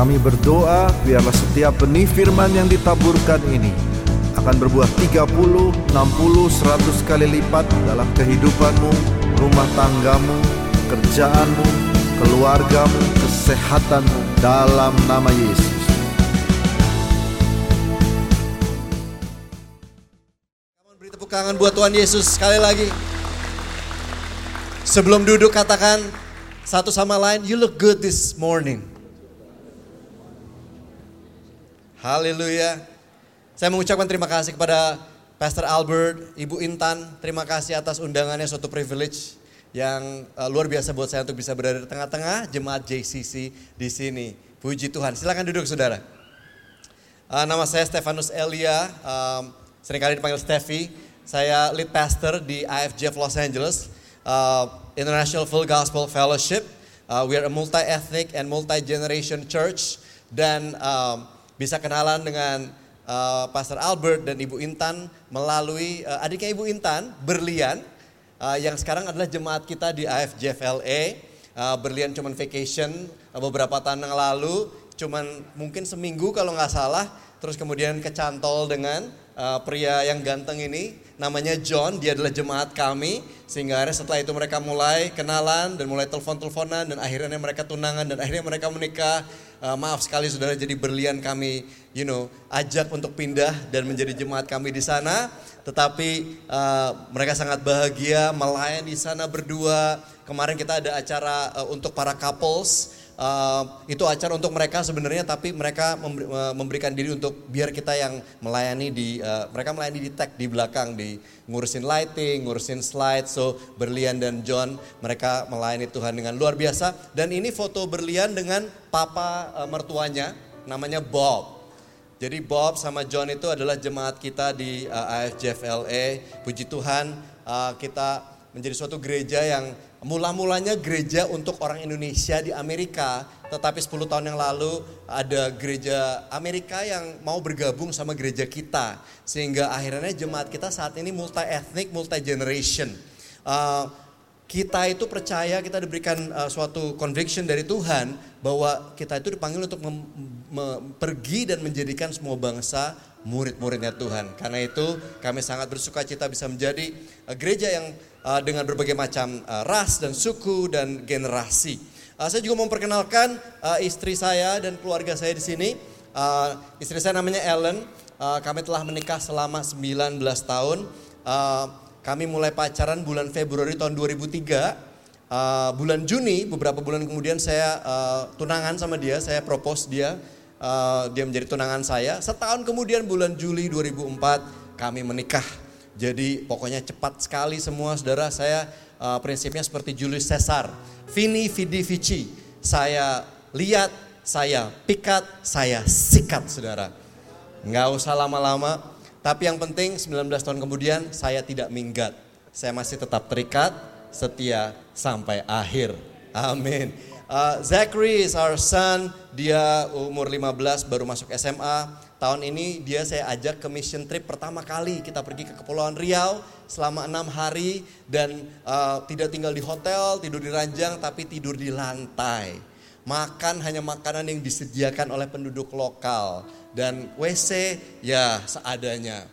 Kami berdoa biarlah setiap benih firman yang ditaburkan ini akan berbuah 30, 60, 100 kali lipat dalam kehidupanmu, rumah tanggamu, kerjaanmu, keluargamu, kesehatanmu dalam nama Yesus. Beri tepuk tangan buat Tuhan Yesus sekali lagi. Sebelum duduk katakan satu sama lain, you look good this morning. Haleluya. Saya mengucapkan terima kasih kepada Pastor Albert, Ibu Intan. Terima kasih atas undangannya suatu privilege yang uh, luar biasa buat saya untuk bisa berada di tengah-tengah jemaat JCC di sini. Puji Tuhan. Silakan duduk saudara. Uh, nama saya Stefanus Elia, sering kali dipanggil Steffi. Saya lead pastor di IFGF Los Angeles, uh, International Full Gospel Fellowship. We are a multi-ethnic and multi-generation church. Dan um, bisa kenalan dengan uh, Pastor Albert dan Ibu Intan melalui uh, adiknya Ibu Intan, Berlian, uh, yang sekarang adalah jemaat kita di AFJFLA. Uh, Berlian cuman vacation uh, beberapa tahun yang lalu, cuman mungkin seminggu kalau nggak salah, terus kemudian kecantol dengan uh, pria yang ganteng ini, namanya John, dia adalah jemaat kami, sehingga akhirnya setelah itu mereka mulai kenalan dan mulai telepon-teleponan dan akhirnya mereka tunangan dan akhirnya mereka menikah uh, maaf sekali saudara jadi berlian kami you know ajak untuk pindah dan menjadi jemaat kami di sana. Tetapi uh, mereka sangat bahagia melayani di sana berdua. Kemarin kita ada acara uh, untuk para couples Uh, itu acara untuk mereka sebenarnya tapi mereka uh, memberikan diri untuk biar kita yang melayani di uh, mereka melayani di tech di belakang di ngurusin lighting, ngurusin slide. So Berlian dan John mereka melayani Tuhan dengan luar biasa dan ini foto Berlian dengan papa uh, mertuanya namanya Bob. Jadi Bob sama John itu adalah jemaat kita di uh, AFJFLA. Puji Tuhan uh, kita menjadi suatu gereja yang Mula-mulanya gereja untuk orang Indonesia di Amerika, tetapi 10 tahun yang lalu ada gereja Amerika yang mau bergabung sama gereja kita. Sehingga akhirnya jemaat kita saat ini multi ethnic, multi generation. Uh, kita itu percaya kita diberikan uh, suatu conviction dari Tuhan bahwa kita itu dipanggil untuk pergi dan menjadikan semua bangsa murid-muridnya Tuhan. Karena itu kami sangat bersuka cita bisa menjadi uh, gereja yang uh, dengan berbagai macam uh, ras dan suku dan generasi. Uh, saya juga memperkenalkan uh, istri saya dan keluarga saya di sini. Uh, istri saya namanya Ellen. Uh, kami telah menikah selama 19 tahun. Uh, kami mulai pacaran bulan Februari tahun 2003. Uh, bulan Juni, beberapa bulan kemudian saya uh, tunangan sama dia, saya propose dia, uh, dia menjadi tunangan saya. Setahun kemudian bulan Juli 2004 kami menikah. Jadi pokoknya cepat sekali semua saudara. Saya uh, prinsipnya seperti Julius Caesar. Vini vidi vici. Saya lihat, saya pikat, saya sikat saudara. Nggak usah lama-lama. Tapi yang penting 19 tahun kemudian saya tidak minggat. Saya masih tetap terikat, setia sampai akhir. Amin. Uh, Zachary is our son, dia umur 15 baru masuk SMA Tahun ini dia saya ajak ke mission trip pertama kali kita pergi ke Kepulauan Riau selama enam hari dan uh, tidak tinggal di hotel, tidur di ranjang tapi tidur di lantai. Makan hanya makanan yang disediakan oleh penduduk lokal dan WC ya seadanya.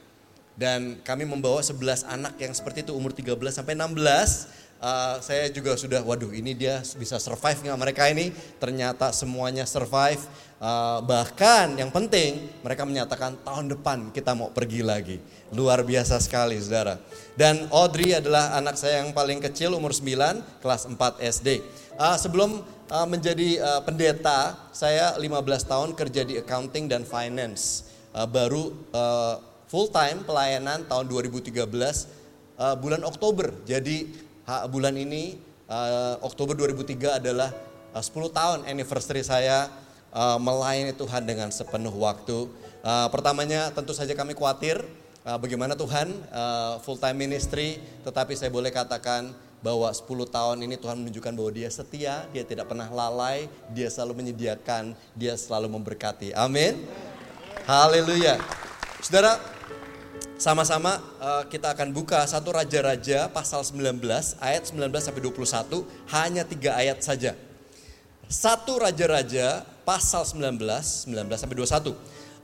Dan kami membawa 11 anak yang seperti itu umur 13 sampai 16 Uh, saya juga sudah, waduh ini dia bisa survive nggak mereka ini? Ternyata semuanya survive. Uh, bahkan yang penting mereka menyatakan tahun depan kita mau pergi lagi. Luar biasa sekali saudara. Dan Audrey adalah anak saya yang paling kecil umur 9, kelas 4 SD. Uh, sebelum uh, menjadi uh, pendeta, saya 15 tahun kerja di accounting dan finance. Uh, baru uh, full time pelayanan tahun 2013 uh, bulan Oktober. Jadi bulan ini uh, Oktober 2003 adalah uh, 10 tahun anniversary saya uh, melayani Tuhan dengan sepenuh waktu. Uh, pertamanya tentu saja kami khawatir uh, bagaimana Tuhan uh, full time ministry, tetapi saya boleh katakan bahwa 10 tahun ini Tuhan menunjukkan bahwa dia setia, dia tidak pernah lalai, dia selalu menyediakan, dia selalu memberkati. Amin. Haleluya. Saudara, sama-sama uh, kita akan buka satu Raja-Raja pasal 19 ayat 19 sampai 21 hanya tiga ayat saja. Satu Raja-Raja pasal 19, 19 sampai 21.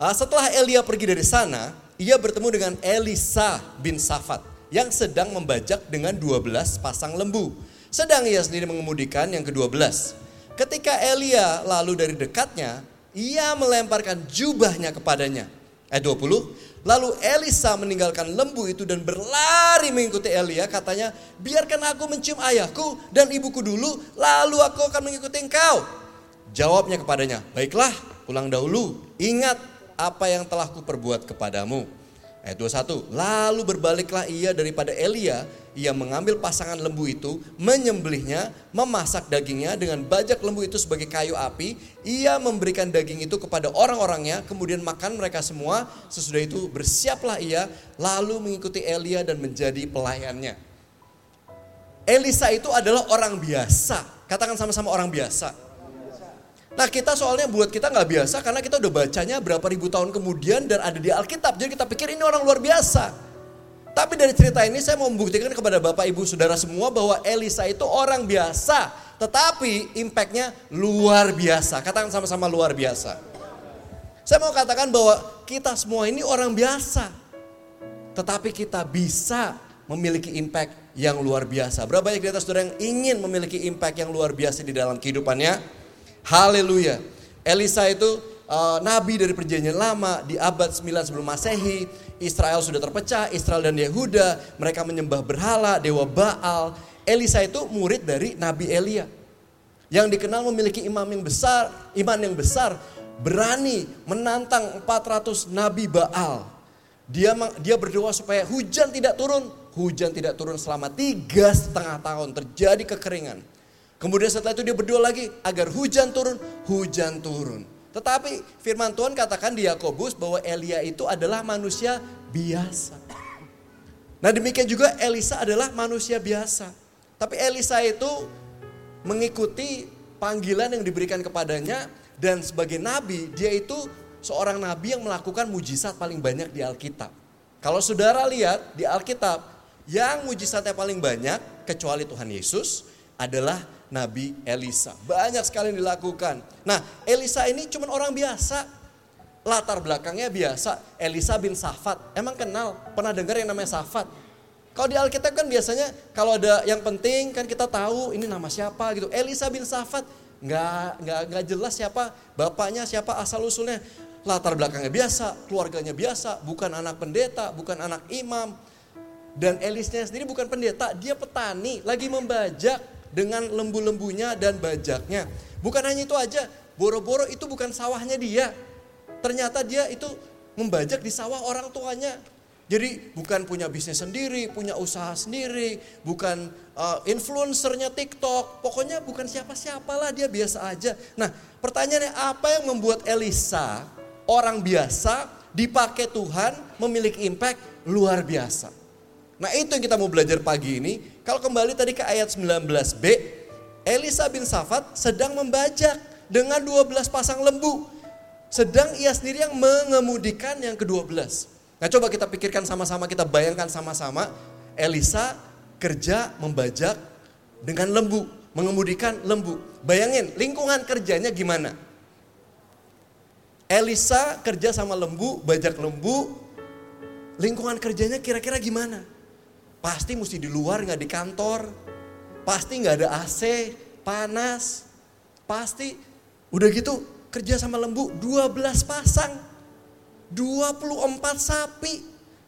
Uh, setelah Elia pergi dari sana, ia bertemu dengan Elisa bin Safat yang sedang membajak dengan 12 pasang lembu. Sedang ia sendiri mengemudikan yang ke-12. Ketika Elia lalu dari dekatnya, ia melemparkan jubahnya kepadanya. Ayat 20, Lalu Elisa meninggalkan lembu itu dan berlari mengikuti Elia. Katanya, biarkan aku mencium ayahku dan ibuku dulu, lalu aku akan mengikuti engkau. Jawabnya kepadanya, baiklah pulang dahulu, ingat apa yang telah kuperbuat kepadamu. Ayat 21, lalu berbaliklah ia daripada Elia, ia mengambil pasangan lembu itu, menyembelihnya, memasak dagingnya dengan bajak lembu itu sebagai kayu api, ia memberikan daging itu kepada orang-orangnya, kemudian makan mereka semua, sesudah itu bersiaplah ia, lalu mengikuti Elia dan menjadi pelayannya. Elisa itu adalah orang biasa, katakan sama-sama orang biasa. Nah kita soalnya buat kita nggak biasa karena kita udah bacanya berapa ribu tahun kemudian dan ada di Alkitab. Jadi kita pikir ini orang luar biasa. Tapi dari cerita ini saya mau membuktikan kepada Bapak Ibu Saudara semua bahwa Elisa itu orang biasa. Tetapi impactnya luar biasa. Katakan sama-sama luar biasa. Saya mau katakan bahwa kita semua ini orang biasa. Tetapi kita bisa memiliki impact yang luar biasa. Berapa banyak di atas saudara yang ingin memiliki impact yang luar biasa di dalam kehidupannya? Haleluya. Elisa itu uh, nabi dari perjanjian lama di abad 9 sebelum Masehi. Israel sudah terpecah, Israel dan Yehuda, mereka menyembah berhala, dewa Baal. Elisa itu murid dari Nabi Elia. Yang dikenal memiliki imam yang besar, iman yang besar, berani menantang 400 nabi Baal. Dia dia berdoa supaya hujan tidak turun, hujan tidak turun selama tiga setengah tahun terjadi kekeringan. Kemudian setelah itu dia berdoa lagi agar hujan turun, hujan turun. Tetapi firman Tuhan katakan di Yakobus bahwa Elia itu adalah manusia biasa. Nah demikian juga Elisa adalah manusia biasa. Tapi Elisa itu mengikuti panggilan yang diberikan kepadanya dan sebagai nabi dia itu seorang nabi yang melakukan mujizat paling banyak di Alkitab. Kalau saudara lihat di Alkitab yang mujizatnya paling banyak kecuali Tuhan Yesus adalah Nabi Elisa. Banyak sekali yang dilakukan. Nah, Elisa ini cuma orang biasa. Latar belakangnya biasa. Elisa bin Safat. Emang kenal? Pernah dengar yang namanya Safat? Kalau di Alkitab kan biasanya kalau ada yang penting kan kita tahu ini nama siapa gitu. Elisa bin Safat nggak nggak nggak jelas siapa bapaknya siapa asal usulnya. Latar belakangnya biasa, keluarganya biasa, bukan anak pendeta, bukan anak imam. Dan Elisnya sendiri bukan pendeta, dia petani, lagi membajak dengan lembu-lembunya dan bajaknya. Bukan hanya itu aja, boro-boro itu bukan sawahnya dia. Ternyata dia itu membajak di sawah orang tuanya. Jadi bukan punya bisnis sendiri, punya usaha sendiri, bukan uh, influencernya TikTok, pokoknya bukan siapa-siapalah dia biasa aja. Nah pertanyaannya apa yang membuat Elisa orang biasa dipakai Tuhan memiliki impact luar biasa? Nah itu yang kita mau belajar pagi ini. Kalau kembali tadi ke ayat 19b, Elisa bin Safat sedang membajak dengan 12 pasang lembu. Sedang ia sendiri yang mengemudikan yang ke-12. Nah coba kita pikirkan sama-sama, kita bayangkan sama-sama. Elisa kerja membajak dengan lembu, mengemudikan lembu. Bayangin lingkungan kerjanya gimana? Elisa kerja sama lembu, bajak lembu, lingkungan kerjanya kira-kira gimana? Pasti mesti di luar nggak di kantor. Pasti nggak ada AC, panas. Pasti udah gitu kerja sama lembu 12 pasang. 24 sapi.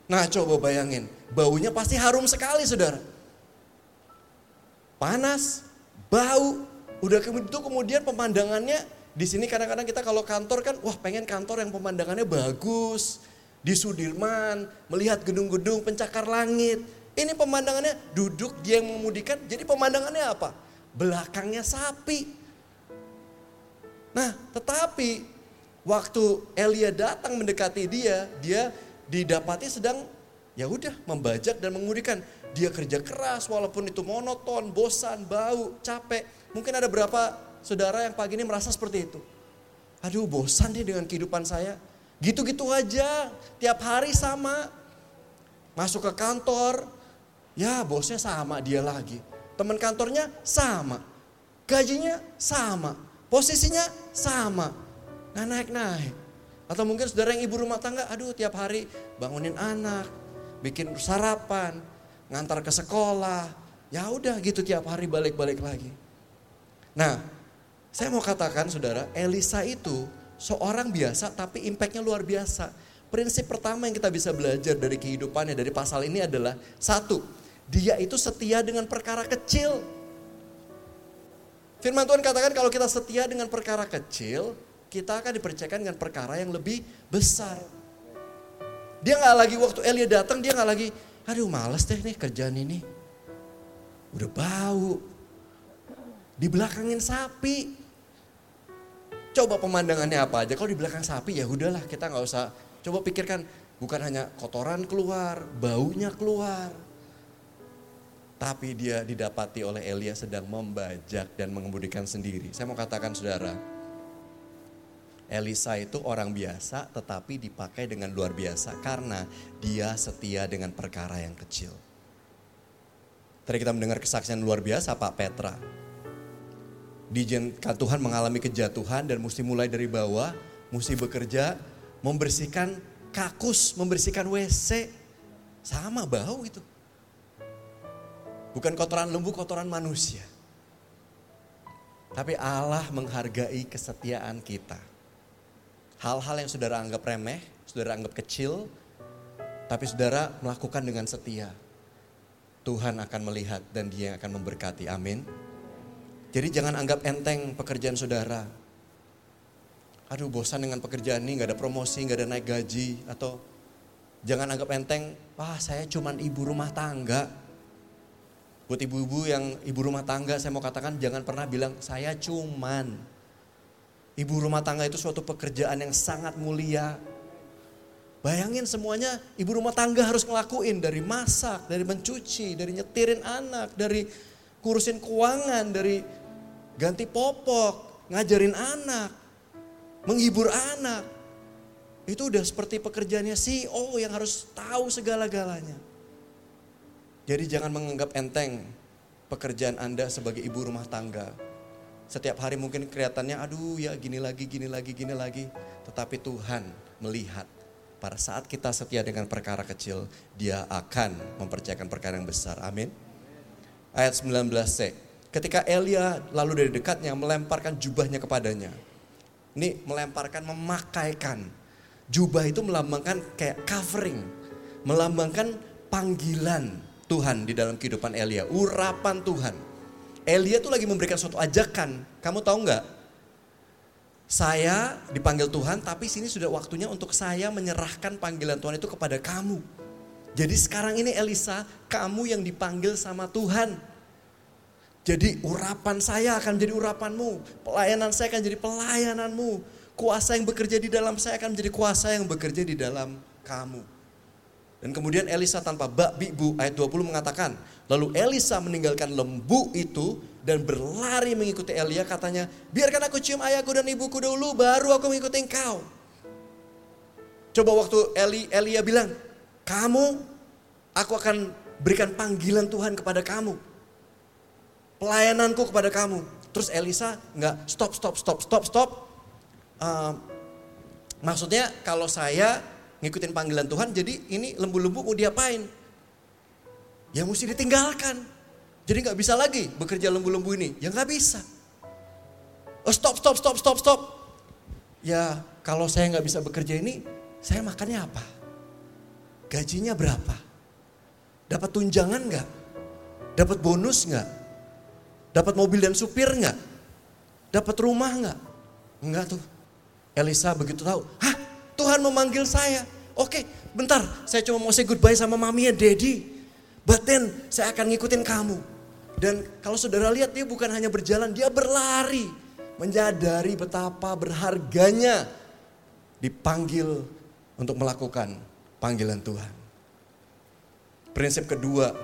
Nah coba bayangin, baunya pasti harum sekali saudara. Panas, bau, udah itu kemudian pemandangannya di sini kadang-kadang kita kalau kantor kan, wah pengen kantor yang pemandangannya bagus, di Sudirman, melihat gedung-gedung pencakar langit. Ini pemandangannya duduk dia yang memudikan. Jadi pemandangannya apa? Belakangnya sapi. Nah, tetapi waktu Elia datang mendekati dia, dia didapati sedang ya udah membajak dan mengudikan. Dia kerja keras walaupun itu monoton, bosan, bau, capek. Mungkin ada berapa saudara yang pagi ini merasa seperti itu. Aduh bosan nih dengan kehidupan saya. Gitu-gitu aja, tiap hari sama. Masuk ke kantor, Ya bosnya sama dia lagi. Teman kantornya sama. Gajinya sama. Posisinya sama. Nggak naik-naik. Atau mungkin saudara yang ibu rumah tangga, aduh tiap hari bangunin anak, bikin sarapan, ngantar ke sekolah. Ya udah gitu tiap hari balik-balik lagi. Nah, saya mau katakan saudara, Elisa itu seorang biasa tapi impactnya luar biasa. Prinsip pertama yang kita bisa belajar dari kehidupannya, dari pasal ini adalah satu, dia itu setia dengan perkara kecil. Firman Tuhan katakan kalau kita setia dengan perkara kecil, kita akan dipercayakan dengan perkara yang lebih besar. Dia nggak lagi waktu Elia datang, dia nggak lagi, aduh males deh nih kerjaan ini. Udah bau, di belakangin sapi. Coba pemandangannya apa aja. Kalau di belakang sapi ya udahlah kita nggak usah. Coba pikirkan bukan hanya kotoran keluar, baunya keluar. Tapi dia didapati oleh Elia sedang membajak dan mengemudikan sendiri. Saya mau katakan saudara, Elisa itu orang biasa tetapi dipakai dengan luar biasa karena dia setia dengan perkara yang kecil. Tadi kita mendengar kesaksian luar biasa Pak Petra diizinkan Tuhan mengalami kejatuhan dan mesti mulai dari bawah, mesti bekerja, membersihkan kakus, membersihkan WC. Sama bau itu. Bukan kotoran lembu, kotoran manusia. Tapi Allah menghargai kesetiaan kita. Hal-hal yang saudara anggap remeh, saudara anggap kecil, tapi saudara melakukan dengan setia. Tuhan akan melihat dan dia akan memberkati. Amin. Jadi jangan anggap enteng pekerjaan saudara. Aduh bosan dengan pekerjaan ini, gak ada promosi, gak ada naik gaji. Atau jangan anggap enteng, wah saya cuman ibu rumah tangga. Buat ibu-ibu yang ibu rumah tangga, saya mau katakan jangan pernah bilang, saya cuman. Ibu rumah tangga itu suatu pekerjaan yang sangat mulia. Bayangin semuanya ibu rumah tangga harus ngelakuin dari masak, dari mencuci, dari nyetirin anak, dari ngurusin keuangan, dari ganti popok, ngajarin anak, menghibur anak. Itu udah seperti pekerjaannya CEO yang harus tahu segala-galanya. Jadi jangan menganggap enteng pekerjaan Anda sebagai ibu rumah tangga. Setiap hari mungkin kelihatannya aduh ya gini lagi, gini lagi, gini lagi. Tetapi Tuhan melihat pada saat kita setia dengan perkara kecil, dia akan mempercayakan perkara yang besar. Amin. Ayat 19c. Ketika Elia lalu dari dekatnya melemparkan jubahnya kepadanya. Ini melemparkan, memakaikan. Jubah itu melambangkan kayak covering. Melambangkan panggilan Tuhan di dalam kehidupan Elia. Urapan Tuhan. Elia tuh lagi memberikan suatu ajakan. Kamu tahu nggak? Saya dipanggil Tuhan, tapi sini sudah waktunya untuk saya menyerahkan panggilan Tuhan itu kepada kamu. Jadi sekarang ini Elisa, kamu yang dipanggil sama Tuhan. Jadi urapan saya akan jadi urapanmu. Pelayanan saya akan jadi pelayananmu. Kuasa yang bekerja di dalam saya akan menjadi kuasa yang bekerja di dalam kamu. Dan kemudian Elisa tanpa bak bu ayat 20 mengatakan. Lalu Elisa meninggalkan lembu itu dan berlari mengikuti Elia katanya. Biarkan aku cium ayahku dan ibuku dulu baru aku mengikuti engkau. Coba waktu Eli, Elia bilang. Kamu aku akan berikan panggilan Tuhan kepada kamu pelayananku kepada kamu. Terus Elisa nggak stop, stop, stop, stop, stop. Uh, maksudnya kalau saya ngikutin panggilan Tuhan, jadi ini lembu-lembu mau diapain? Ya mesti ditinggalkan. Jadi nggak bisa lagi bekerja lembu-lembu ini. Ya nggak bisa. Oh stop, stop, stop, stop, stop. Ya kalau saya nggak bisa bekerja ini, saya makannya apa? Gajinya berapa? Dapat tunjangan nggak? Dapat bonus nggak? Dapat mobil dan supir nggak? Dapat rumah nggak? Enggak tuh. Elisa begitu tahu, hah Tuhan memanggil saya. Oke, bentar saya cuma mau say goodbye sama mami ya daddy. But then saya akan ngikutin kamu. Dan kalau saudara lihat dia bukan hanya berjalan, dia berlari. Menyadari betapa berharganya dipanggil untuk melakukan panggilan Tuhan. Prinsip kedua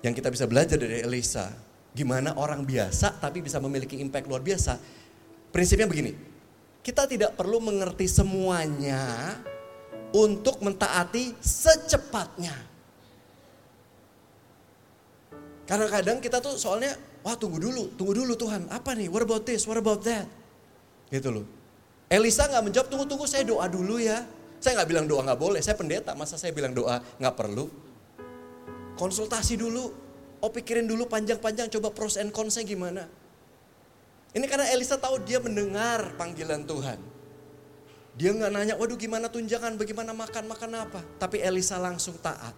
yang kita bisa belajar dari Elisa gimana orang biasa tapi bisa memiliki impact luar biasa. Prinsipnya begini, kita tidak perlu mengerti semuanya untuk mentaati secepatnya. Karena kadang kita tuh soalnya, wah tunggu dulu, tunggu dulu Tuhan, apa nih, what about this, what about that. Gitu loh. Elisa nggak menjawab, tunggu-tunggu saya doa dulu ya. Saya nggak bilang doa nggak boleh, saya pendeta, masa saya bilang doa nggak perlu. Konsultasi dulu, oh pikirin dulu panjang-panjang, coba pros and consnya gimana. Ini karena Elisa tahu dia mendengar panggilan Tuhan. Dia nggak nanya, waduh gimana tunjangan, bagaimana makan, makan apa. Tapi Elisa langsung taat.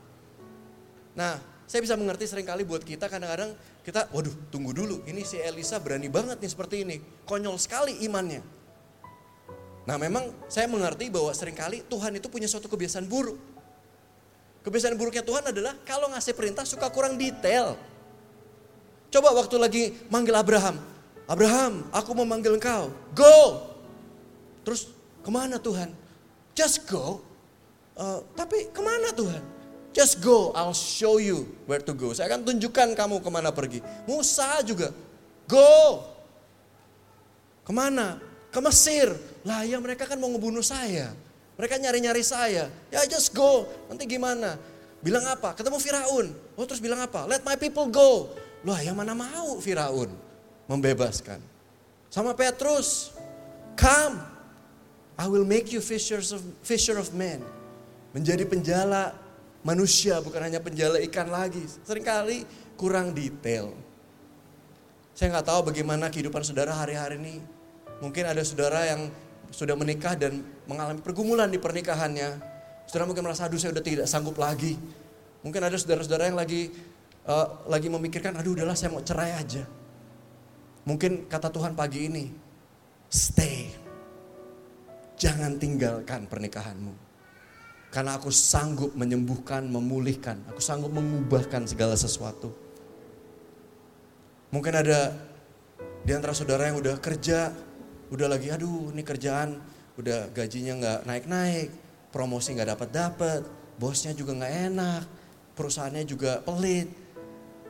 Nah, saya bisa mengerti sering kali buat kita kadang-kadang kita, waduh tunggu dulu, ini si Elisa berani banget nih seperti ini. Konyol sekali imannya. Nah memang saya mengerti bahwa sering kali Tuhan itu punya suatu kebiasaan buruk. Kebiasaan buruknya Tuhan adalah kalau ngasih perintah suka kurang detail. Coba waktu lagi manggil Abraham. Abraham, aku memanggil engkau. Go. Terus ke mana Tuhan? Just go. Uh, tapi ke mana Tuhan? Just go, I'll show you where to go. Saya akan tunjukkan kamu ke mana pergi. Musa juga, go. Ke mana? Ke Mesir. Lah ya mereka kan mau ngebunuh saya. Mereka nyari-nyari saya. Ya just go. Nanti gimana? Bilang apa? Ketemu Firaun. Oh terus bilang apa? Let my people go. Loh yang mana mau Firaun membebaskan. Sama Petrus. Come. I will make you fishers of, fisher of men. Menjadi penjala manusia bukan hanya penjala ikan lagi. Seringkali kurang detail. Saya nggak tahu bagaimana kehidupan saudara hari-hari ini. Mungkin ada saudara yang sudah menikah dan mengalami pergumulan di pernikahannya. Saudara mungkin merasa, aduh saya udah tidak sanggup lagi. Mungkin ada saudara-saudara yang lagi uh, lagi memikirkan, aduh udahlah saya mau cerai aja. Mungkin kata Tuhan pagi ini, stay. Jangan tinggalkan pernikahanmu. Karena aku sanggup menyembuhkan, memulihkan. Aku sanggup mengubahkan segala sesuatu. Mungkin ada di antara saudara yang udah kerja, udah lagi aduh ini kerjaan udah gajinya nggak naik-naik, promosi nggak dapat-dapat, bosnya juga nggak enak, perusahaannya juga pelit.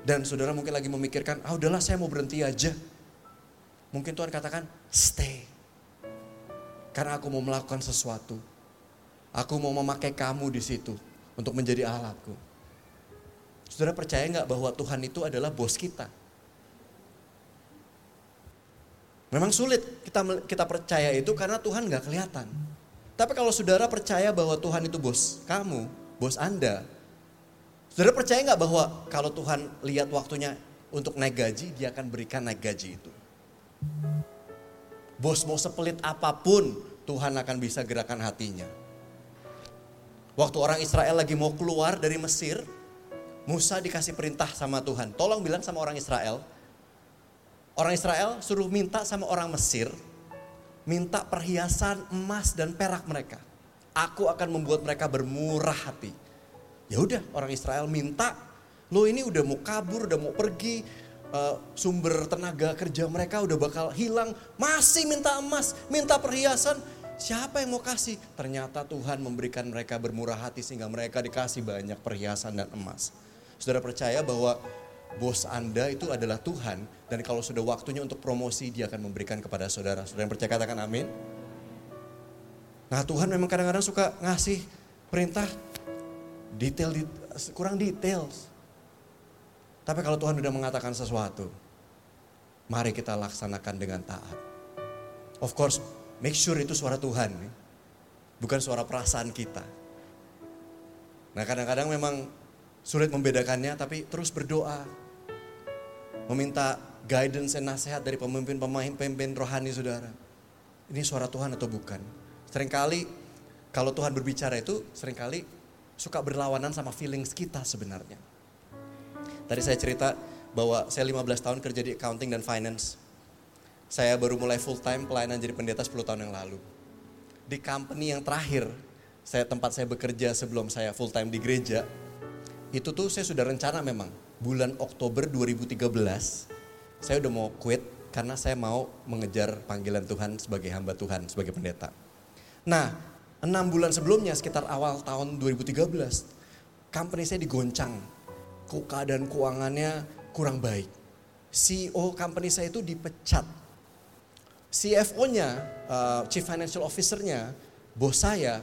Dan saudara mungkin lagi memikirkan, ah udahlah saya mau berhenti aja. Mungkin Tuhan katakan, stay. Karena aku mau melakukan sesuatu Aku mau memakai kamu di situ untuk menjadi alatku. Saudara percaya nggak bahwa Tuhan itu adalah bos kita? Memang sulit kita kita percaya itu karena Tuhan nggak kelihatan. Tapi kalau saudara percaya bahwa Tuhan itu bos kamu, bos Anda, saudara percaya nggak bahwa kalau Tuhan lihat waktunya untuk naik gaji, dia akan berikan naik gaji itu. Bos mau sepelit apa pun, Tuhan akan bisa gerakan hatinya. Waktu orang Israel lagi mau keluar dari Mesir, Musa dikasih perintah sama Tuhan. Tolong bilang sama orang Israel. Orang Israel suruh minta sama orang Mesir, minta perhiasan emas dan perak mereka. Aku akan membuat mereka bermurah hati. Ya udah, orang Israel minta, lo ini udah mau kabur, udah mau pergi, uh, sumber tenaga kerja mereka udah bakal hilang, masih minta emas, minta perhiasan, Siapa yang mau kasih? Ternyata Tuhan memberikan mereka bermurah hati sehingga mereka dikasih banyak perhiasan dan emas. Saudara percaya bahwa bos Anda itu adalah Tuhan dan kalau sudah waktunya untuk promosi dia akan memberikan kepada saudara. Saudara yang percaya katakan amin. Nah Tuhan memang kadang-kadang suka ngasih perintah detail, kurang detail. Tapi kalau Tuhan sudah mengatakan sesuatu, mari kita laksanakan dengan taat. Of course, Make sure itu suara Tuhan, bukan suara perasaan kita. Nah kadang-kadang memang sulit membedakannya, tapi terus berdoa. Meminta guidance dan nasihat dari pemimpin-pemimpin rohani saudara. Ini suara Tuhan atau bukan? Seringkali kalau Tuhan berbicara itu sering kali suka berlawanan sama feelings kita sebenarnya. Tadi saya cerita bahwa saya 15 tahun kerja di accounting dan finance. Saya baru mulai full time pelayanan jadi pendeta 10 tahun yang lalu. Di company yang terakhir, saya tempat saya bekerja sebelum saya full time di gereja, itu tuh saya sudah rencana memang bulan Oktober 2013 saya udah mau quit karena saya mau mengejar panggilan Tuhan sebagai hamba Tuhan, sebagai pendeta. Nah, enam bulan sebelumnya sekitar awal tahun 2013, company saya digoncang. Keadaan keuangannya kurang baik. CEO company saya itu dipecat CFO-nya, uh, Chief Financial Officer-nya, bos saya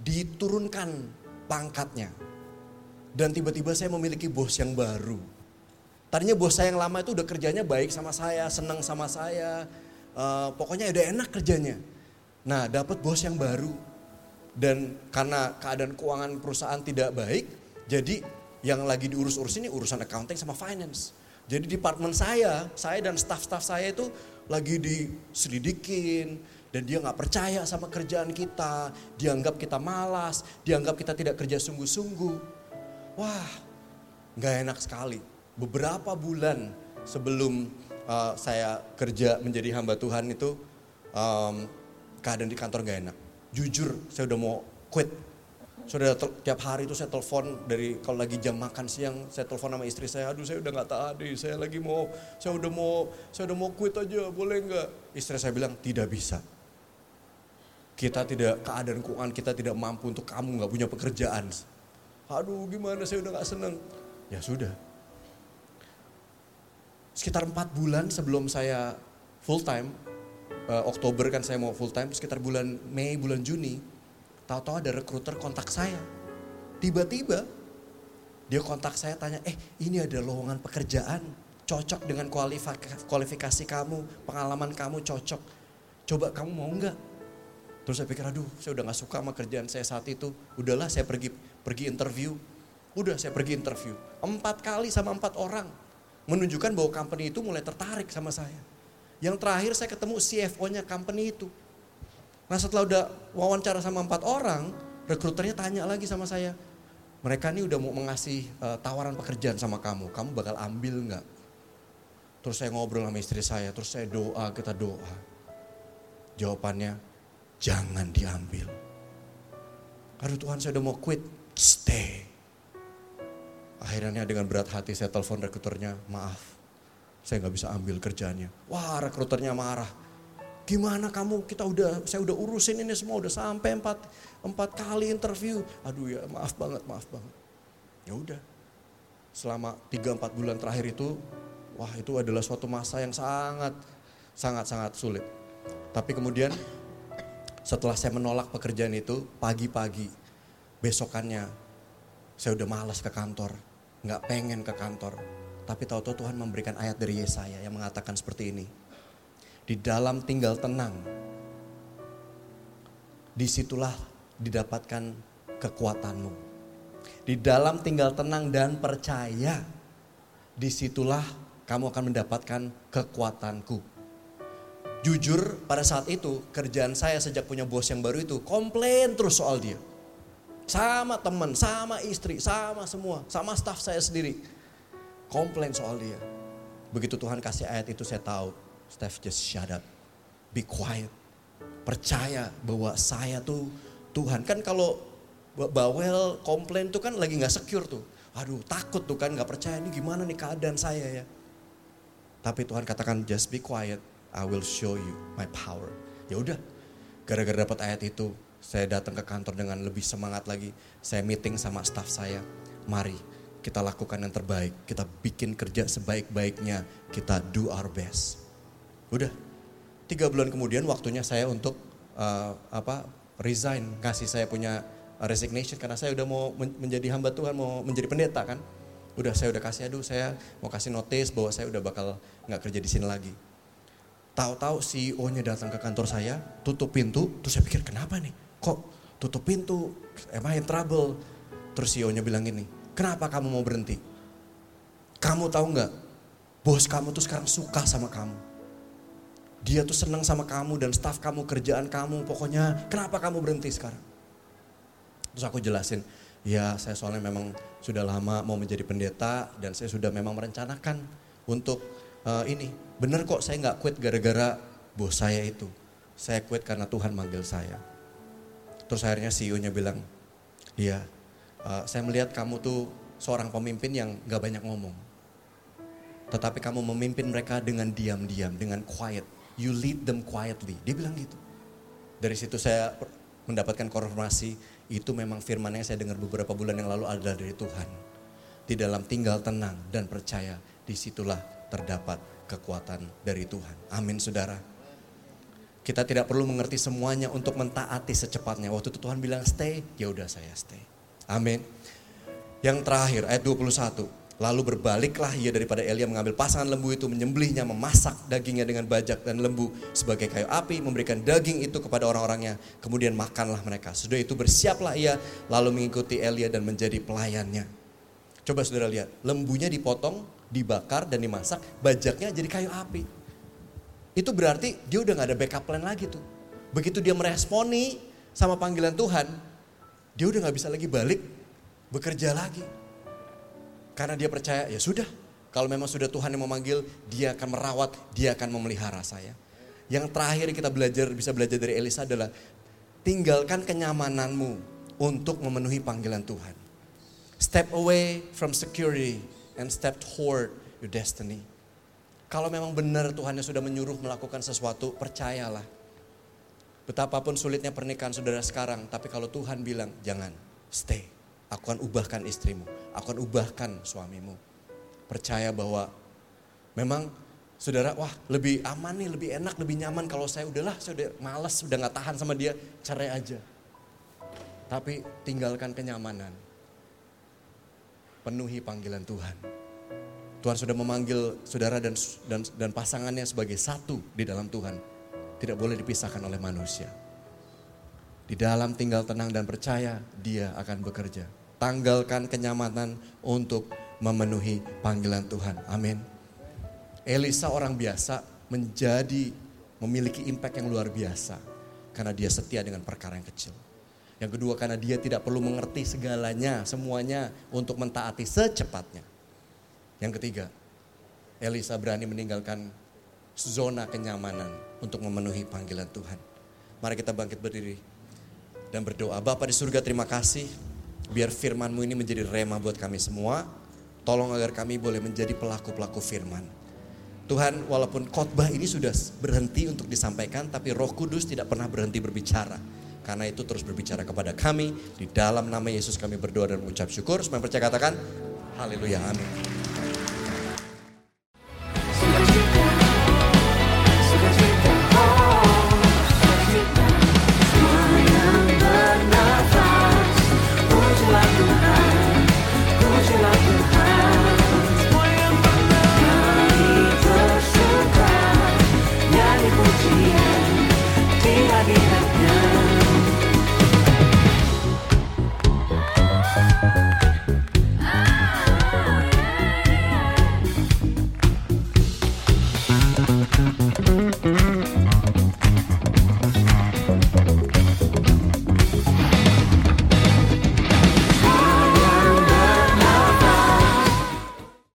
diturunkan pangkatnya. Dan tiba-tiba saya memiliki bos yang baru. Tadinya bos saya yang lama itu udah kerjanya baik sama saya, senang sama saya. Uh, pokoknya udah enak kerjanya. Nah dapat bos yang baru. Dan karena keadaan keuangan perusahaan tidak baik, jadi yang lagi diurus-urus ini urusan accounting sama finance. Jadi departemen saya, saya dan staff-staff saya itu lagi diselidikin dan dia nggak percaya sama kerjaan kita, dianggap kita malas, dianggap kita tidak kerja sungguh-sungguh. Wah, nggak enak sekali. Beberapa bulan sebelum uh, saya kerja menjadi hamba Tuhan itu um, keadaan di kantor nggak enak jujur saya udah mau quit. Sudah tiap hari itu saya telepon dari kalau lagi jam makan siang saya telepon sama istri saya, aduh saya udah nggak tadi, saya lagi mau, saya udah mau, saya udah mau quit aja, boleh nggak? Istri saya bilang tidak bisa. Kita tidak keadaan keuangan kita tidak mampu untuk kamu nggak punya pekerjaan. Aduh gimana saya udah nggak seneng. Ya sudah. Sekitar empat bulan sebelum saya full time, uh, Oktober kan saya mau full time, sekitar bulan Mei, bulan Juni, tahu-tahu ada rekruter kontak saya. Tiba-tiba dia kontak saya tanya, eh ini ada lowongan pekerjaan, cocok dengan kualifikasi kamu, pengalaman kamu cocok. Coba kamu mau nggak? Terus saya pikir, aduh saya udah gak suka sama kerjaan saya saat itu. Udahlah saya pergi pergi interview. Udah saya pergi interview. Empat kali sama empat orang. Menunjukkan bahwa company itu mulai tertarik sama saya. Yang terakhir saya ketemu CFO-nya company itu. Nah setelah udah wawancara sama empat orang, rekruternya tanya lagi sama saya, mereka ini udah mau mengasih uh, tawaran pekerjaan sama kamu, kamu bakal ambil nggak? Terus saya ngobrol sama istri saya, terus saya doa, kita doa. Jawabannya, jangan diambil. Aduh Tuhan saya udah mau quit, stay. Akhirnya dengan berat hati saya telepon rekruternya, maaf saya nggak bisa ambil kerjanya. Wah rekruternya marah. Gimana kamu kita udah saya udah urusin ini semua udah sampai empat empat kali interview. Aduh ya maaf banget maaf banget. Ya udah. Selama tiga empat bulan terakhir itu wah itu adalah suatu masa yang sangat sangat sangat sulit. Tapi kemudian setelah saya menolak pekerjaan itu pagi-pagi besokannya saya udah malas ke kantor, nggak pengen ke kantor tapi tahu-tahu Tuhan memberikan ayat dari Yesaya yang mengatakan seperti ini. Di dalam tinggal tenang, di situlah didapatkan kekuatanmu. Di dalam tinggal tenang dan percaya, di situlah kamu akan mendapatkan kekuatanku. Jujur pada saat itu kerjaan saya sejak punya bos yang baru itu komplain terus soal dia. Sama teman, sama istri, sama semua, sama staff saya sendiri komplain soal dia. Begitu Tuhan kasih ayat itu saya tahu, Steph just shut up. Be quiet. Percaya bahwa saya tuh Tuhan. Kan kalau bawel komplain tuh kan lagi gak secure tuh. Aduh takut tuh kan gak percaya ini gimana nih keadaan saya ya. Tapi Tuhan katakan just be quiet. I will show you my power. Ya udah, gara-gara dapat ayat itu, saya datang ke kantor dengan lebih semangat lagi. Saya meeting sama staff saya. Mari kita lakukan yang terbaik, kita bikin kerja sebaik-baiknya, kita do our best. Udah, tiga bulan kemudian waktunya saya untuk uh, apa resign, kasih saya punya resignation karena saya udah mau menjadi hamba Tuhan, mau menjadi pendeta kan. Udah saya udah kasih, aduh saya mau kasih notice bahwa saya udah bakal nggak kerja di sini lagi. Tahu-tahu CEO-nya datang ke kantor saya, tutup pintu, terus saya pikir kenapa nih? Kok tutup pintu? Am I in trouble? Terus CEO-nya bilang gini, Kenapa kamu mau berhenti? Kamu tahu nggak? Bos kamu tuh sekarang suka sama kamu. Dia tuh senang sama kamu dan staff kamu, kerjaan kamu. Pokoknya kenapa kamu berhenti sekarang? Terus aku jelasin, ya saya soalnya memang sudah lama mau menjadi pendeta dan saya sudah memang merencanakan untuk uh, ini. Bener kok saya nggak quit gara-gara bos saya itu. Saya quit karena Tuhan manggil saya. Terus akhirnya CEO-nya bilang, iya uh, saya melihat kamu tuh seorang pemimpin yang gak banyak ngomong. Tetapi kamu memimpin mereka dengan diam-diam, dengan quiet. You lead them quietly. Dia bilang gitu. Dari situ saya mendapatkan konfirmasi, itu memang firman yang saya dengar beberapa bulan yang lalu adalah dari Tuhan. Di dalam tinggal tenang dan percaya, di situlah terdapat kekuatan dari Tuhan. Amin saudara. Kita tidak perlu mengerti semuanya untuk mentaati secepatnya. Waktu itu Tuhan bilang stay, ya udah saya stay. Amin. Yang terakhir ayat 21. Lalu berbaliklah ia daripada Elia mengambil pasangan lembu itu, menyembelihnya, memasak dagingnya dengan bajak dan lembu sebagai kayu api, memberikan daging itu kepada orang-orangnya, kemudian makanlah mereka. Sudah itu bersiaplah ia, lalu mengikuti Elia dan menjadi pelayannya. Coba saudara lihat, lembunya dipotong, dibakar dan dimasak, bajaknya jadi kayu api. Itu berarti dia udah gak ada backup plan lagi tuh. Begitu dia meresponi sama panggilan Tuhan, dia udah gak bisa lagi balik, bekerja lagi karena dia percaya, ya sudah. Kalau memang sudah Tuhan yang memanggil, dia akan merawat, dia akan memelihara saya. Yang terakhir kita belajar, bisa belajar dari Elisa adalah tinggalkan kenyamananmu untuk memenuhi panggilan Tuhan. Step away from security and step toward your destiny. Kalau memang benar Tuhan yang sudah menyuruh melakukan sesuatu, percayalah. Betapapun sulitnya pernikahan saudara sekarang, tapi kalau Tuhan bilang, jangan, stay. Aku akan ubahkan istrimu, aku akan ubahkan suamimu. Percaya bahwa memang saudara, wah lebih aman nih, lebih enak, lebih nyaman kalau saya udahlah, saya udah males, udah gak tahan sama dia, cerai aja. Tapi tinggalkan kenyamanan. Penuhi panggilan Tuhan. Tuhan sudah memanggil saudara dan, dan, dan pasangannya sebagai satu di dalam Tuhan. Tidak boleh dipisahkan oleh manusia. Di dalam tinggal tenang dan percaya, dia akan bekerja tanggalkan kenyamanan untuk memenuhi panggilan Tuhan. Amin. Elisa orang biasa menjadi memiliki impact yang luar biasa karena dia setia dengan perkara yang kecil. Yang kedua karena dia tidak perlu mengerti segalanya, semuanya untuk mentaati secepatnya. Yang ketiga, Elisa berani meninggalkan zona kenyamanan untuk memenuhi panggilan Tuhan. Mari kita bangkit berdiri dan berdoa. Bapak di surga terima kasih Biar firmanmu ini menjadi rema buat kami semua. Tolong agar kami boleh menjadi pelaku-pelaku firman. Tuhan walaupun khotbah ini sudah berhenti untuk disampaikan tapi roh kudus tidak pernah berhenti berbicara. Karena itu terus berbicara kepada kami. Di dalam nama Yesus kami berdoa dan mengucap syukur. Semua percaya katakan haleluya amin.